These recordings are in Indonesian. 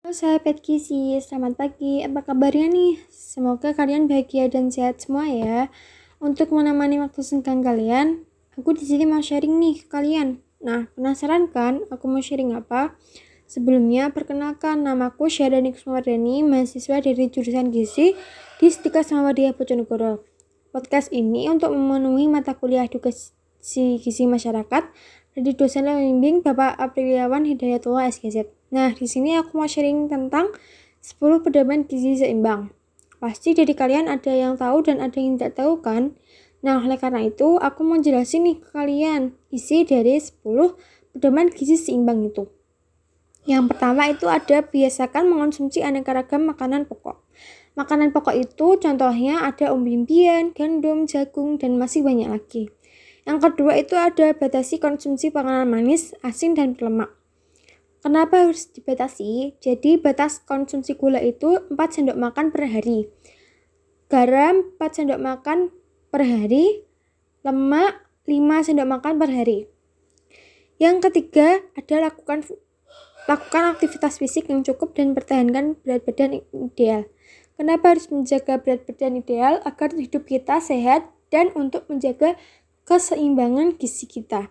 Halo sahabat Gizi, selamat pagi. Apa kabarnya nih? Semoga kalian bahagia dan sehat semua ya. Untuk menemani waktu senggang kalian, aku di sini mau sharing nih ke kalian. Nah, penasaran kan aku mau sharing apa? Sebelumnya, perkenalkan namaku Syahrini Kusmardani, mahasiswa dari jurusan Gizi di Stika Samawadiyah Bojonegoro. Podcast ini untuk memenuhi mata kuliah edukasi gizi masyarakat dari dosen pembimbing Bapak Apriliawan Hidayatullah SGZ. Nah, di sini aku mau sharing tentang 10 pedoman gizi seimbang. Pasti dari kalian ada yang tahu dan ada yang tidak tahu kan? Nah, oleh karena itu, aku mau jelasin nih ke kalian isi dari 10 pedoman gizi seimbang itu. Yang pertama itu ada biasakan mengonsumsi aneka ragam makanan pokok. Makanan pokok itu contohnya ada umbi-umbian, gandum, jagung, dan masih banyak lagi. Yang kedua itu ada batasi konsumsi panganan manis, asin, dan berlemak. Kenapa harus dibatasi? Jadi batas konsumsi gula itu 4 sendok makan per hari. Garam 4 sendok makan per hari. Lemak 5 sendok makan per hari. Yang ketiga ada lakukan lakukan aktivitas fisik yang cukup dan pertahankan berat badan ideal. Kenapa harus menjaga berat badan ideal? Agar hidup kita sehat dan untuk menjaga keseimbangan gizi kita.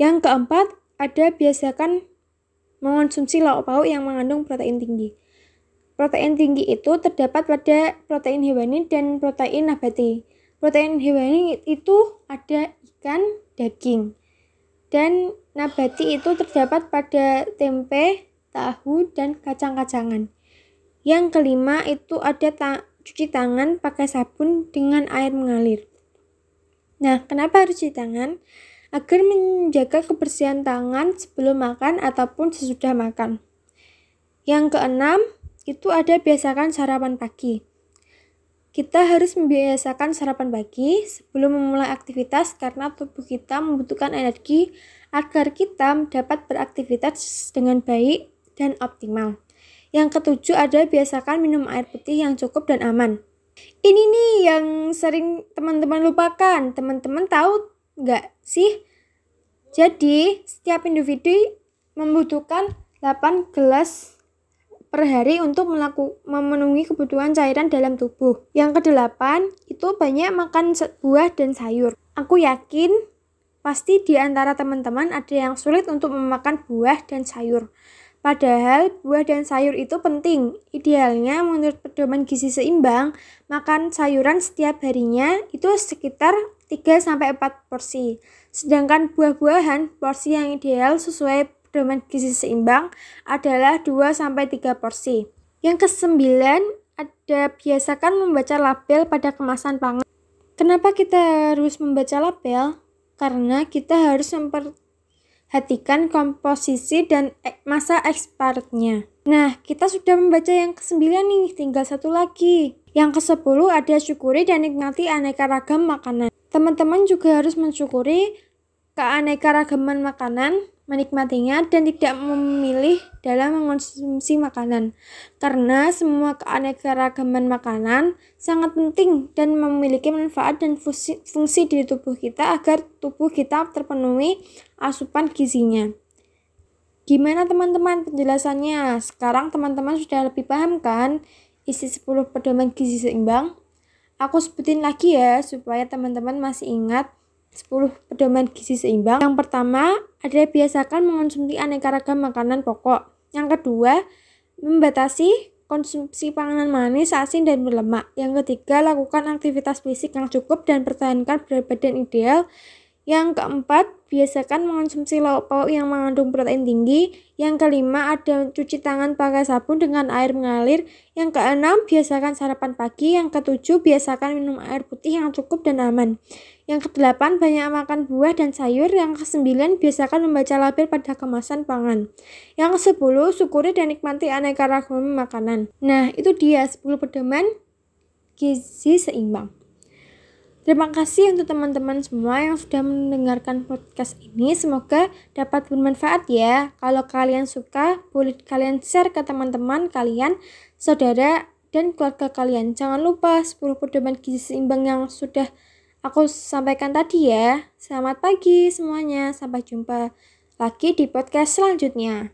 Yang keempat, ada biasakan mengonsumsi lauk pauk yang mengandung protein tinggi. Protein tinggi itu terdapat pada protein hewani dan protein nabati. Protein hewani itu ada ikan, daging. Dan nabati itu terdapat pada tempe, tahu, dan kacang-kacangan. Yang kelima itu ada ta cuci tangan pakai sabun dengan air mengalir. Nah, kenapa harus cuci tangan? Agar menjaga kebersihan tangan sebelum makan ataupun sesudah makan. Yang keenam, itu ada biasakan sarapan pagi. Kita harus membiasakan sarapan pagi sebelum memulai aktivitas karena tubuh kita membutuhkan energi agar kita dapat beraktivitas dengan baik dan optimal. Yang ketujuh ada biasakan minum air putih yang cukup dan aman. Ini nih yang sering teman-teman lupakan. Teman-teman tahu nggak sih? Jadi, setiap individu membutuhkan 8 gelas per hari untuk melaku, memenuhi kebutuhan cairan dalam tubuh. Yang kedelapan, itu banyak makan buah dan sayur. Aku yakin pasti di antara teman-teman ada yang sulit untuk memakan buah dan sayur. Padahal buah dan sayur itu penting. Idealnya menurut pedoman gizi seimbang, makan sayuran setiap harinya itu sekitar 3 sampai 4 porsi. Sedangkan buah-buahan porsi yang ideal sesuai pedoman gizi seimbang adalah 2 sampai 3 porsi. Yang kesembilan ada biasakan membaca label pada kemasan pangan. Kenapa kita harus membaca label? Karena kita harus memper Perhatikan komposisi dan masa expirednya. Nah, kita sudah membaca yang ke-9 nih, tinggal satu lagi. Yang ke-10 ada syukuri dan nikmati aneka ragam makanan. Teman-teman juga harus mensyukuri keanekaragaman makanan menikmatinya dan tidak memilih dalam mengonsumsi makanan. Karena semua keanekaragaman makanan sangat penting dan memiliki manfaat dan fungsi, fungsi di tubuh kita agar tubuh kita terpenuhi asupan gizinya. Gimana teman-teman penjelasannya? Sekarang teman-teman sudah lebih paham kan isi 10 pedoman gizi seimbang? Aku sebutin lagi ya supaya teman-teman masih ingat 10 pedoman gizi seimbang. Yang pertama, ada biasakan mengonsumsi aneka ragam makanan pokok. Yang kedua, membatasi konsumsi panganan manis, asin, dan berlemak. Yang ketiga, lakukan aktivitas fisik yang cukup dan pertahankan berat badan ideal. Yang keempat, biasakan mengonsumsi lauk pauk yang mengandung protein tinggi. Yang kelima, ada cuci tangan pakai sabun dengan air mengalir. Yang keenam, biasakan sarapan pagi. Yang ketujuh, biasakan minum air putih yang cukup dan aman. Yang kedelapan, banyak makan buah dan sayur. Yang kesembilan, biasakan membaca label pada kemasan pangan. Yang kesepuluh, syukuri dan nikmati aneka ragam makanan. Nah, itu dia 10 pedoman gizi seimbang. Terima kasih untuk teman-teman semua yang sudah mendengarkan podcast ini. Semoga dapat bermanfaat ya. Kalau kalian suka, boleh kalian share ke teman-teman kalian, saudara, dan keluarga kalian. Jangan lupa 10 pedoman gizi seimbang yang sudah aku sampaikan tadi ya. Selamat pagi semuanya. Sampai jumpa lagi di podcast selanjutnya.